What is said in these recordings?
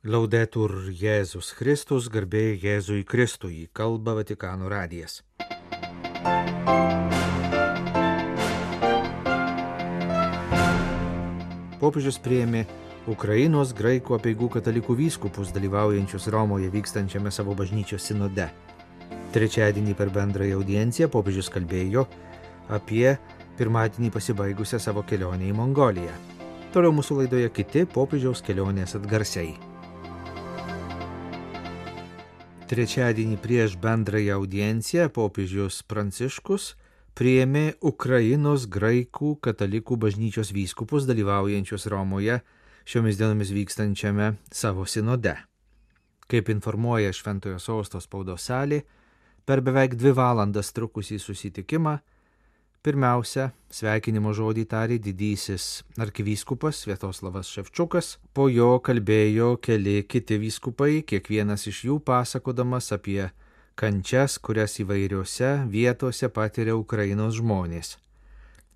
Laudetur Jėzus Kristus, garbė Jėzui Kristui, kalba Vatikano radijas. Popiežius prieėmė Ukrainos graikų apieigų katalikų vyskupus dalyvaujančius Romoje vykstančiame savo bažnyčios sinode. Trečiadienį per bendrąją audienciją popiežius kalbėjo apie pirmadienį pasibaigusią savo kelionę į Mongoliją. Toliau mūsų laidoje kiti popiežiaus kelionės atgarsiai. Trečiadienį prieš bendrąją audienciją popiežius Pranciškus priėmė Ukrainos graikų katalikų bažnyčios vyskupus dalyvaujančius Romoje šiomis dienomis vykstančiame savo sinode. Kaip informuoja Šventojo Sostos spaudos salė, per beveik dvi valandas trukusį susitikimą Pirmiausia, sveikinimo žodį tarė didysis arkivyskupas Vietoslavas Ševčiukas, po jo kalbėjo keli kiti vyskupai, kiekvienas iš jų pasakodamas apie kančias, kurias įvairiose vietose patiria Ukrainos žmonės.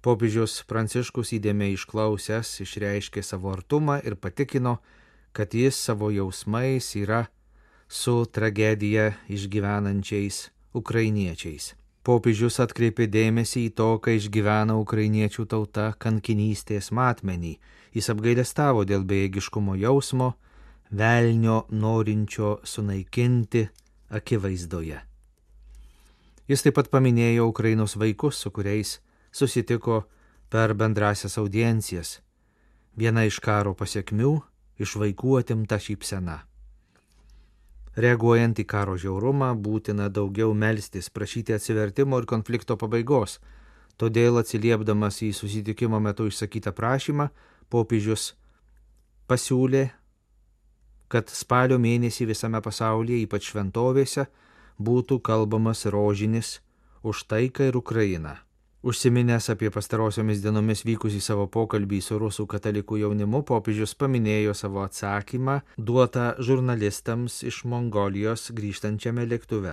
Popiežius Pranciškus įdėmiai išklausęs išreiškė savo artumą ir patikino, kad jis savo jausmais yra su tragedija išgyvenančiais ukrainiečiais. Popiežius atkreipė dėmesį į to, ką išgyvena ukrainiečių tauta kankinystės matmenį. Jis apgailestavo dėl bejėgiškumo jausmo, velnio norinčio sunaikinti akivaizdoje. Jis taip pat paminėjo Ukrainos vaikus, su kuriais susitiko per bendrasias audiencijas. Viena iš karo pasiekmių - iš vaikų atimta šypsena. Reaguojant į karo žiaurumą, būtina daugiau melstis, prašyti atsivertimo ir konflikto pabaigos. Todėl atsiliepdamas į susitikimo metu išsakytą prašymą, popiežius pasiūlė, kad spalio mėnesį visame pasaulyje, ypač šventovėse, būtų kalbamas rožinis už taiką ir Ukrainą. Užsiminęs apie pastarosiomis dienomis vykusį savo pokalbį su rusų katalikų jaunimu, popiežius paminėjo savo atsakymą duotą žurnalistams iš Mongolijos grįžtančiame lėktuve.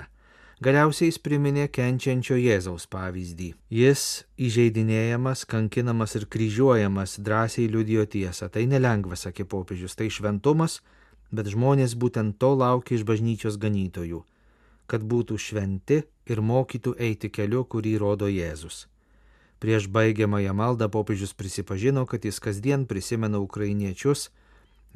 Galiausiai jis priminė kenčiančio Jėzaus pavyzdį. Jis įžeidinėjamas, kankinamas ir kryžiuojamas drąsiai liudijo tiesą. Tai nelengva, sakė popiežius, tai šventumas, bet žmonės būtent to laukia iš bažnyčios ganytojų kad būtų šventi ir mokytų eiti keliu, kurį rodo Jėzus. Prieš baigiamąją maldą popiežius prisipažino, kad jis kasdien prisimena ukrainiečius,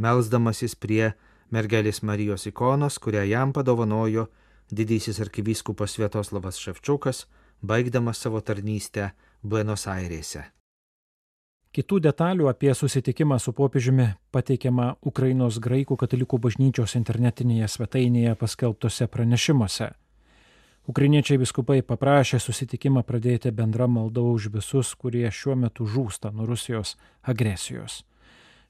melzdamasis prie mergelės Marijos ikonos, kurią jam padovanojo didysis arkivyskupas Vietoslavas Ševčiukas, baigdamas savo tarnystę Buenos Airėse. Kitų detalių apie susitikimą su popiežiumi pateikiama Ukrainos graikų katalikų bažnyčios internetinėje svetainėje paskelbtose pranešimuose. Ukrainiečiai viskupai paprašė susitikimą pradėti bendrą maldą už visus, kurie šiuo metu žūsta nuo Rusijos agresijos.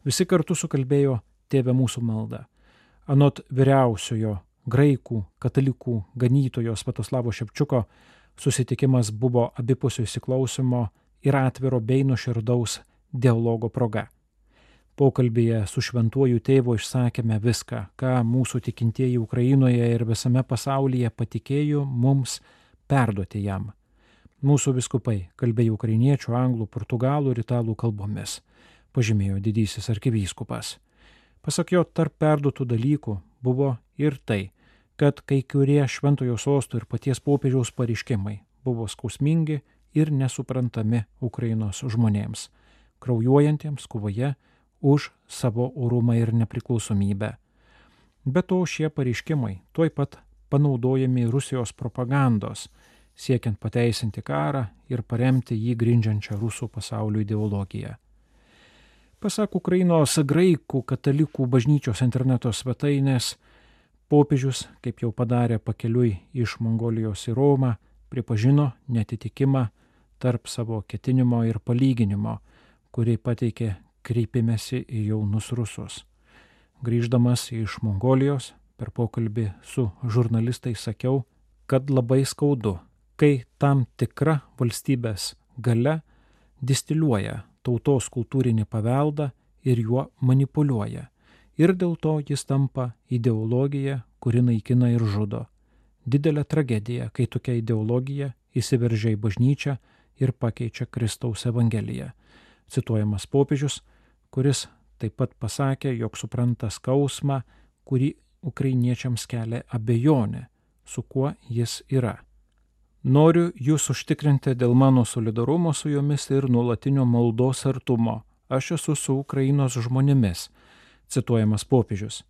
Visi kartu sukalbėjo Tėvę mūsų maldą. Anot vyriausiojo graikų katalikų ganytojo Svetoslavo Šepčiuko susitikimas buvo abipusio įsiklausimo ir atviro bei nuširdaus dialogo proga. Pokalbėje su šventuoju tėvu išsakėme viską, ką mūsų tikintieji Ukrainoje ir visame pasaulyje patikėjo mums perduoti jam. Mūsų viskupai kalbėjo ukrainiečių, anglų, portugalų ir italų kalbomis, pažymėjo didysis arkivyskupas. Pasak jo, tarp perduotų dalykų buvo ir tai, kad kai kurie šventojo sosto ir paties popiežiaus pareiškimai buvo skausmingi ir nesuprantami Ukrainos žmonėms, kraujuojantiems kovoje už savo orumą ir nepriklausomybę. Be to šie pareiškimai tuoj pat panaudojami Rusijos propagandos, siekiant pateisinti karą ir paremti jį grindžiančią rusų pasaulio ideologiją. Pasak Ukrainos graikų katalikų bažnyčios interneto svetainės, popiežius, kaip jau padarė pakeliui iš Mongolijos į Romą, pripažino netitikimą tarp savo ketinimo ir palyginimo, kurį pateikė kreipėmėsi į jaunus rusus. Grįždamas iš Mongolijos per pokalbį su žurnalistais sakiau, kad labai skaudu, kai tam tikra valstybės gale distiliuoja tautos kultūrinį paveldą ir juo manipuliuoja. Ir dėl to jis tampa ideologija, kuri naikina ir žudo. Didelė tragedija, kai tokia ideologija įsiveržia į bažnyčią ir pakeičia Kristaus Evangeliją. Cituojamas popiežius kuris taip pat pasakė, jog supranta skausmą, kurį ukrainiečiams kelia abejonė, su kuo jis yra. Noriu jūs užtikrinti dėl mano solidarumo su jomis ir nuolatinio maldos artumo. Aš esu su Ukrainos žmonėmis, cituojamas popiežius.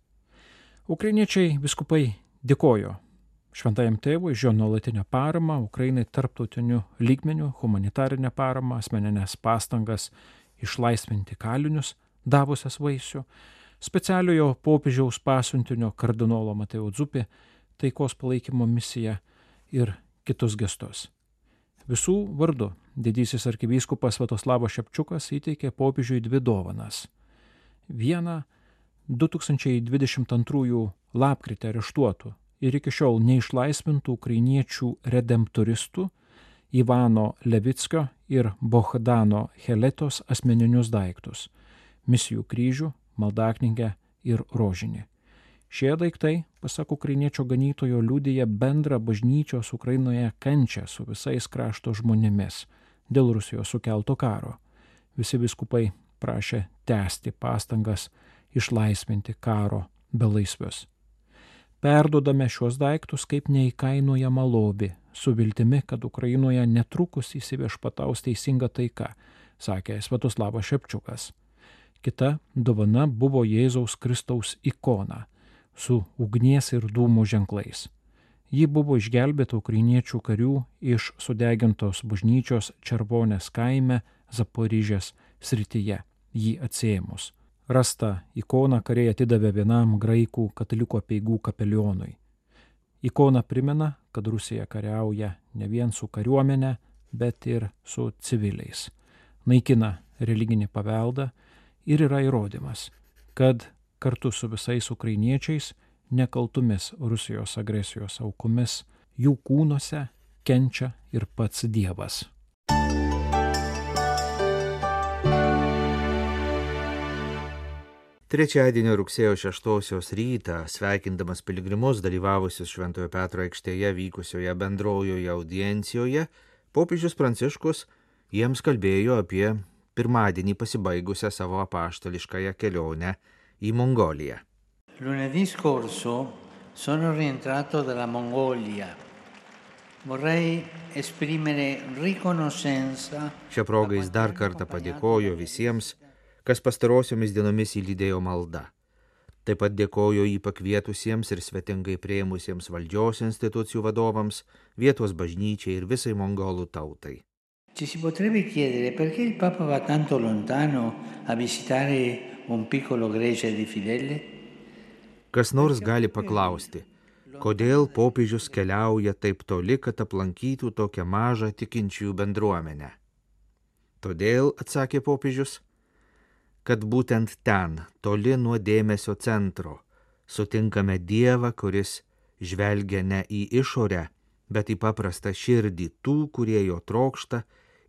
Ukrainiečiai viskupai dėkojo šventajam tėvui už jo nuolatinę paramą Ukrainai tarptautiniu lygmeniu, humanitarinę paramą, asmeninės pastangas išlaisvinti kalinius, davusias vaisių, specialiojo popiežiaus pasiuntinio kardinolo Mateo Dzupė taikos palaikymo misiją ir kitus gestus. Visų vardu didysis arkivyskupas Svetoslavas Šepčiukas įteikė popiežiui dvi dovanas. Vieną 2022 lapkritį areštuotų ir iki šiol neišlaisvintų ukrainiečių redemptoristų Ivano Levickio ir Bohdano Heletos asmeninius daiktus - misijų kryžių, maldaknygę ir rožinį. Šie daiktai, pasak ukrainiečio ganytojo, liūdėja bendrą bažnyčios Ukrainoje kančią su visais krašto žmonėmis dėl Rusijos sukelto karo. Visi viskupai prašė tęsti pastangas išlaisvinti karo belaisvius. Perdodame šios daiktus kaip neįkainojama lobį, su viltimi, kad Ukrainoje netrukus įsiviešpataus teisinga taika, sakė Svetoslavas Šepčiukas. Kita dovana buvo Jėzaus Kristaus ikona su ugnies ir dūmų ženklais. Ji buvo išgelbėta ukrainiečių karių iš sudegintos bažnyčios Červonės kaime Zaporyžės srityje, jį atsėmus. Rasta ikona kariai atidavė vienam graikų katalikų apieigų kapelionui. Ikona primena, kad Rusija kariauja ne vien su kariuomenė, bet ir su civiliais. Naikina religinį paveldą ir yra įrodymas, kad kartu su visais ukrainiečiais nekaltumis Rusijos agresijos aukomis jų kūnuose kenčia ir pats Dievas. Trečiadienio rugsėjo 6 rytą, sveikindamas piligrimus dalyvavusius Šventojo Petro aikštėje vykusioje bendrojoje audiencijoje, popiežius Pranciškus jiems kalbėjo apie pirmadienį pasibaigusią savo apaštališkąją kelionę į Mongoliją. Lunedì scorso sono rientrato dalla Mongolia. Vorrei esprimere riconoscenza. Šią progą jis dar kartą padėkojo visiems, kas pastarosiomis dienomis įlydėjo malda. Taip pat dėkojo jį pakvietusiems ir svetingai prieimusiems valdžios institucijų vadovams, vietos bažnyčiai ir visai mongolų tautai. Ci si potrebbe chiedere perché il Papa va tanto lontano a visitare un piccolo gregge di fedeli? Kas nors gali paklausti, kodėl popiežius keliauja taip toli, kad aplankytų tokią mažą tikinčiųjų bendruomenę. Todėl, atsakė popiežius, kad būtent ten, toli nuo dėmesio centro, sutinkame Dievą, kuris žvelgia ne į išorę, bet į paprastą širdį tų, kurie jo trokšta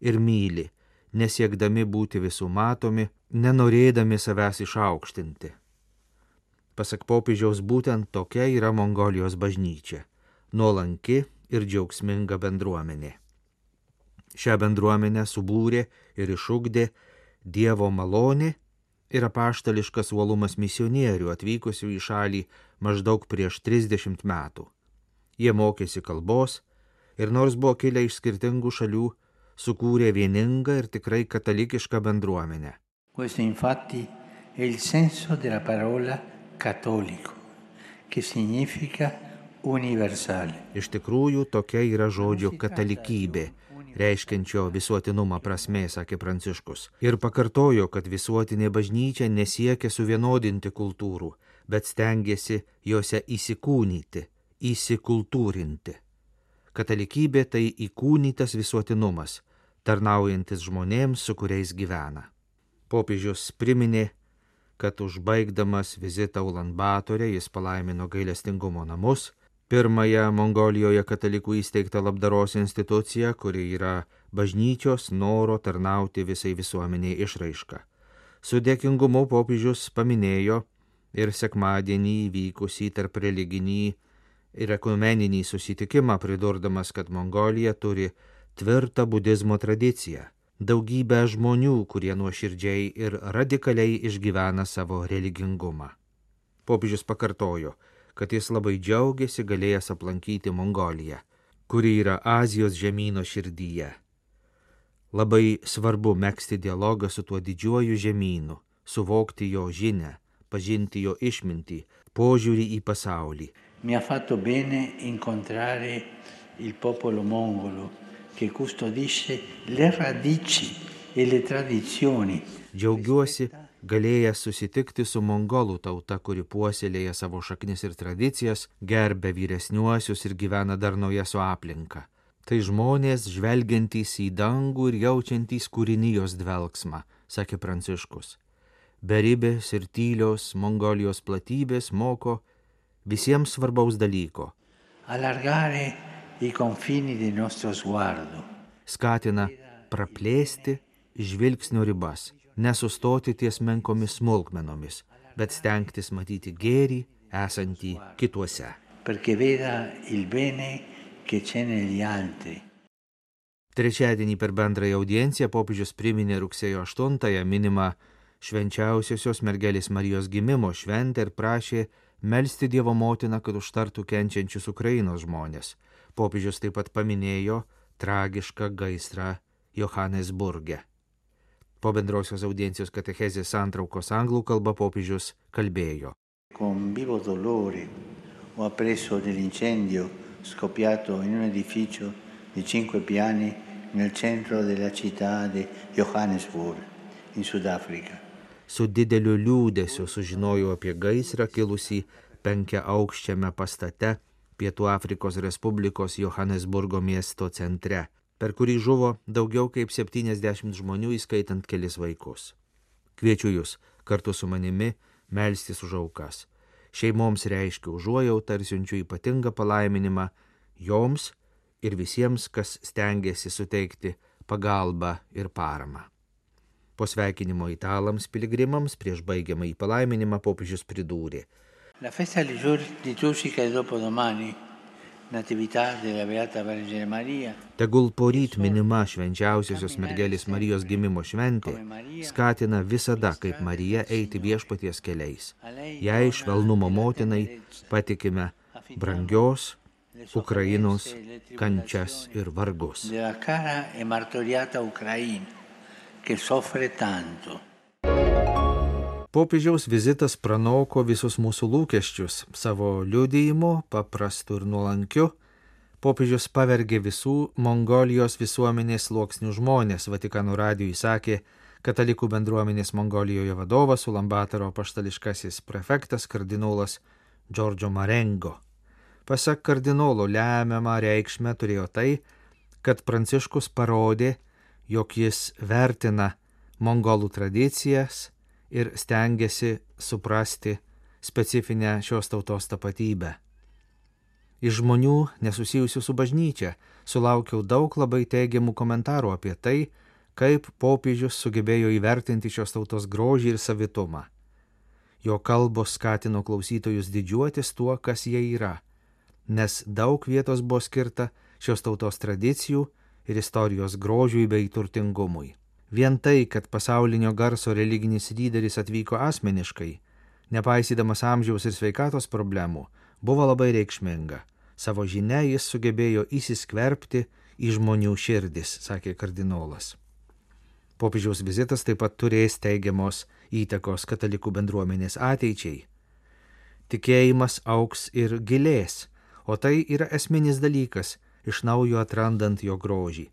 ir myli, nesiekdami būti visų matomi, nenorėdami savęs išaukštinti. Pasak popiežiaus būtent tokia yra Mongolijos bažnyčia - nuolanki ir džiaugsminga bendruomenė. Šią bendruomenę subūrė ir išugdė Dievo malonė ir apaštališkas uolumas misionierių atvykusių į šalį maždaug prieš 30 metų. Jie mokėsi kalbos ir nors buvo kilę iš skirtingų šalių, sukūrė vieningą ir tikrai katalikišką bendruomenę. Questo infatti è il senso della parola cattolico, che significa universale. Iš tikrųjų, tokia yra žodžio katalikybė, reiškiančio visuotinumą prasmė, sakė Pranciškus. Ir pakartojo, kad visuotinė bažnyčia nesiekia suvienodinti kultūrų, bet stengiasi juose įsikūnyti, įsikultūrinti. Katalikybė tai įkūnytas visuotinumas, tarnaujantis žmonėms, su kuriais gyvena. Popiežius priminė, kad užbaigdamas vizitą Ulanbatorė jis palaimino gailestingumo namus, pirmąją Mongolijoje katalikų įsteigtą labdaros instituciją, kuri yra bažnyčios noro tarnauti visai visuomeniai išraiška. Su dėkingumu popiežius paminėjo ir sekmadienį įvykusį tarp religinį ir ekumeninį susitikimą, pridurdamas, kad Mongolija turi tvirtą budizmo tradiciją, daugybę žmonių, kurie nuoširdžiai ir radikaliai išgyvena savo religingumą. Popiežius pakartojo, kad jis labai džiaugiasi galėjęs aplankyti Mongoliją, kuri yra Azijos žemynų širdyje. Labai svarbu mėgsti dialogą su tuo didžiuoju žemynu, suvokti jo žinę, pažinti jo išmintį, požiūrį į pasaulį. Mi ha fatto bene incontrare il popolo mongolo che custodisce le radici e le tradizioni. Džiaugiuosi galėjęs susitikti su mongolų tauta, kuri puoselėja savo šaknis ir tradicijas, gerbė vyresniuosius ir gyvena darnoje su aplinka. Tai žmonės žvelgiantys į dangų ir jaučiantys kūrinijos dvelgsmą, sakė Pranciškus. Beribės ir tylios Mongolijos platybės moko visiems svarbaus dalyko. Allargare i confini del nostro sguardo. Skatina praplėsti žvilgsnio ribas, nesustoti ties menkomis smulkmenomis, bet stengtis matyti gėrį esantį kituose. Trečiadienį per bendrąją audienciją popiežius priminė rugsėjo 8-ąją minimą švenčiausiosios mergelės Marijos gimimo šventę ir prašė melstį Dievo motiną, kad užtartų kenčiančius Ukrainos žmonės. Popiežius taip pat paminėjo tragišką gaisrą Johannesburge. Po bendrosios audiencijos katechezės santraukos anglų kalba popiežius kalbėjo. Con vivo dolore ho appreso dell'incendio scoppiato in un edificio di cinque piani nel centro della città di Johannesburg, in Sudafrica. Su dideliu liūdėsiu sužinojau apie gaisrą kilusį penkia aukščiame pastate Pietų Afrikos Respublikos Johannesburgo miesto centre, per kurį žuvo daugiau kaip 70 žmonių, įskaitant kelis vaikus. Kviečiu jūs kartu su manimi melstis už aukas. Šeimoms reiškia užuojautą ir siunčiu ypatingą palaiminimą joms ir visiems, kas stengiasi suteikti pagalbą ir paramą. Po sveikinimo italams piligrimams prieš baigiamą į palaiminimą popiežius pridūrė. La festa dopodomani, Natività della Beata Vergine Maria. Tegul poryt minima švenčiausiosios mergelės Marijos gimimo šventė skatina visada kaip Marija eiti viešpaties keliais. Jei švelnumo motinai patikime brangios Ukrainos kančias ir vargus. Della cara e martoriata Ucraina, che soffre tanto. Popiežiaus vizitas pranoko visus mūsų lūkesčius savo liudijimu, paprastu ir nuolankiu. Popiežius pavergė visų Mongolijos visuomenės sluoksnių žmonės. Vatikano radijui sakė katalikų bendruomenės Mongolijoje vadovas Ulambataro paštališkasis prefektas kardinolas Džordžo Marengo. Pasak kardinolo lemiamą reikšmę turėjo tai, kad Pranciškus parodė, jog jis vertina mongolų tradicijas, ir stengiasi suprasti specifinę šios tautos tapatybę. Iš žmonių nesusijusių su bažnyčia sulaukiau daug labai teigiamų komentarų apie tai, kaip popiežius sugebėjo įvertinti šios tautos grožį ir savitumą. Jo kalbos skatino klausytojus didžiuotis tuo, kas jie yra, nes daug vietos buvo skirta šios tautos tradicijų ir istorijos grožiui bei turtingumui. Vien tai, kad pasaulinio garso religinis lyderis atvyko asmeniškai, nepaisydamas amžiaus ir sveikatos problemų, buvo labai reikšminga. Savo žinia jis sugebėjo įsiskverbti į žmonių širdis, sakė kardinolas. Popiežiaus vizitas taip pat turės teigiamos įtakos katalikų bendruomenės ateičiai. Tikėjimas auks ir gilės, o tai yra esminis dalykas, iš naujo atrandant jo grožį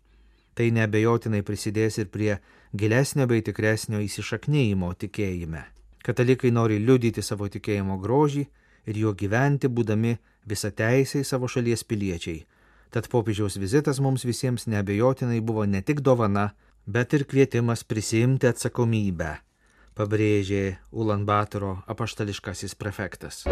tai nebejotinai prisidės ir prie gilesnio bei tikresnio įsišaknyjimo tikėjime. Katalikai nori liudyti savo tikėjimo grožį ir juo gyventi, būdami į savo šalies piliečiai. Tad popiežiaus vizitas mums visiems nebejotinai buvo ne tik dovana, bet ir kvietimas prisimti atsakomybę, pabrėžė Ulanbatoro apaštališkasis prefektas.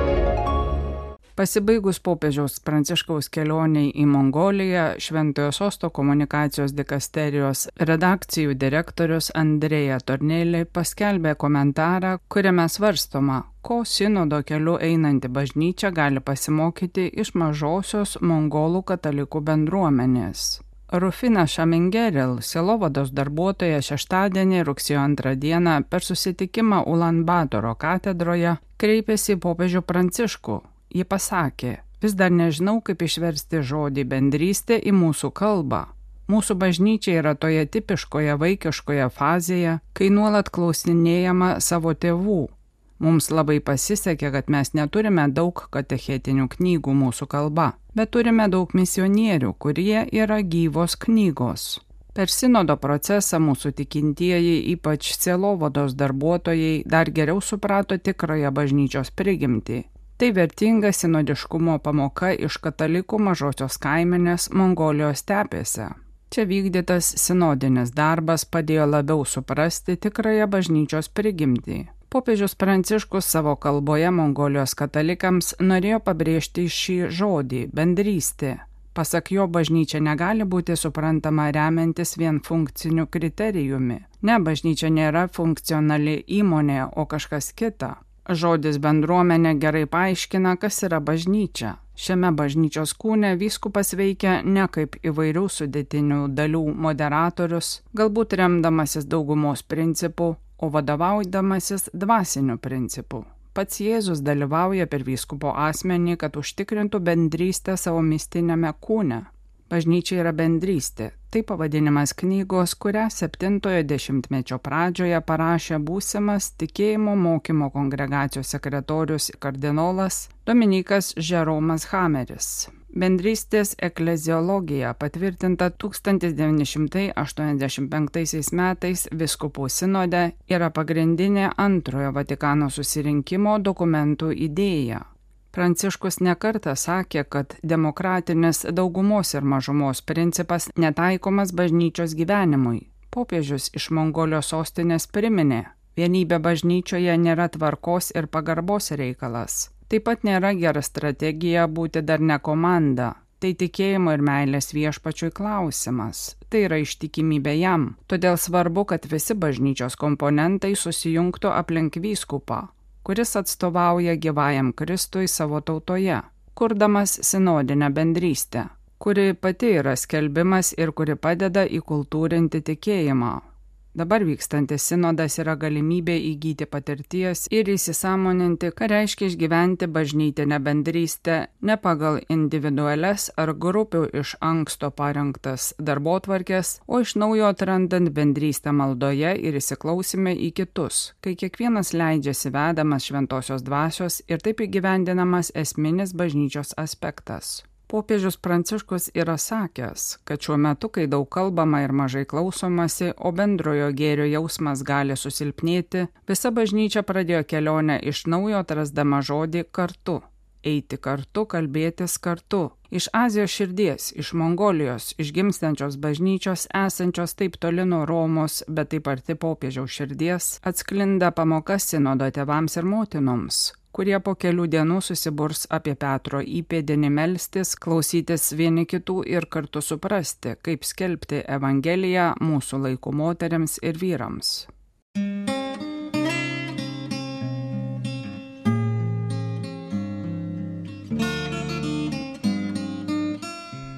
Pasibaigus popiežiaus pranciškaus kelioniai į Mongoliją, Šventojo sosto komunikacijos dikasterijos redakcijų direktorius Andrėja Tornėlė paskelbė komentarą, kuriame svarstoma, ko sinodo keliu einanti bažnyčia gali pasimokyti iš mažosios mongolų katalikų bendruomenės. Rufina Šamengeril, Silovados darbuotoja šeštadienį rugsėjo 2 dieną per susitikimą Ulanbatoro katedroje kreipėsi į popiežių Pranciškų. Ji pasakė, vis dar nežinau, kaip išversti žodį bendrystė į mūsų kalbą. Mūsų bažnyčia yra toje tipiškoje vaikiškoje fazėje, kai nuolat klausinėjama savo tėvų. Mums labai pasisekė, kad mes neturime daug katechetinių knygų mūsų kalba, bet turime daug misionierių, kurie yra gyvos knygos. Per sinodo procesą mūsų tikintieji, ypač cielovados darbuotojai, dar geriau suprato tikrąją bažnyčios prigimtį. Tai vertinga sinodiškumo pamoka iš katalikų mažosios kaiminės Mongolijos stepėse. Čia vykdytas sinodinis darbas padėjo labiau suprasti tikrąją bažnyčios prigimtį. Popiežius Pranciškus savo kalboje Mongolijos katalikams norėjo pabrėžti šį žodį - bendrystė. Pasak jo, bažnyčia negali būti suprantama remiantis vien funkciniu kriterijumi. Ne, bažnyčia nėra funkcionali įmonė, o kažkas kita. Žodis bendruomenė gerai paaiškina, kas yra bažnyčia. Šiame bažnyčios kūne vyskupas veikia ne kaip įvairių sudėtinių dalių moderatorius, galbūt remdamasis daugumos principų, o vadovaudamasis dvasiniu principu. Pats Jėzus dalyvauja per vyskupo asmenį, kad užtikrintų bendrystę savo mistinėme kūne. Bažnyčia yra bendrystė. Tai pavadinimas knygos, kurią 70-ojo dešimtmečio pradžioje parašė būsimas tikėjimo mokymo kongregacijos sekretorius kardinolas Dominikas Žeromas Hameris. Bendrystės ekleziologija patvirtinta 1985 metais viskupų sinode yra pagrindinė antrojo Vatikano susirinkimo dokumentų idėja. Pranciškus nekarta sakė, kad demokratinis daugumos ir mažumos principas netaikomas bažnyčios gyvenimui. Popiežius iš Mongolijos sostinės priminė, vienybė bažnyčioje nėra tvarkos ir pagarbos reikalas. Taip pat nėra gera strategija būti dar ne komanda. Tai tikėjimo ir meilės viešpačiui klausimas. Tai yra ištikimybė jam. Todėl svarbu, kad visi bažnyčios komponentai susijungtų aplink vyskupą, kuris atstovauja gyvajam Kristui savo tautoje, kurdamas sinodinę bendrystę, kuri pati yra skelbimas ir kuri padeda įkultūrinti tikėjimą, Dabar vykstantis sinodas yra galimybė įgyti patirties ir įsisamoninti, ką reiškia išgyventi bažnytinę bendrystę ne pagal individualias ar grupių iš anksto parengtas darbo tvarkės, o iš naujo atrandant bendrystę maldoje ir įsiklausime į kitus, kai kiekvienas leidžiasi vedamas šventosios dvasios ir taip įgyvendinamas esminis bažnyčios aspektas. Popiežius Pranciškus yra sakęs, kad šiuo metu, kai daug kalbama ir mažai klausomasi, o bendrojo gėrio jausmas gali susilpnėti, visa bažnyčia pradėjo kelionę iš naujo atrasdama žodį kartu. Eiti kartu, kalbėtis kartu. Iš Azijos širdies, iš Mongolijos, iš gimstančios bažnyčios, esančios taip toli nuo Romos, bet taip arti popiežiaus širdies, atsklinda pamoka sinodo tėvams ir motinoms, kurie po kelių dienų susiburs apie Petro įpėdinį melstis, klausytis vieni kitų ir kartu suprasti, kaip skelbti Evangeliją mūsų laikų moteriams ir vyrams.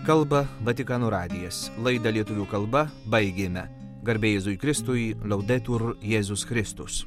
Kalba Vatikanų radijas. Laidą lietuvių kalba baigėme. Garbėjai Jėzui Kristui, laudetur Jėzus Kristus.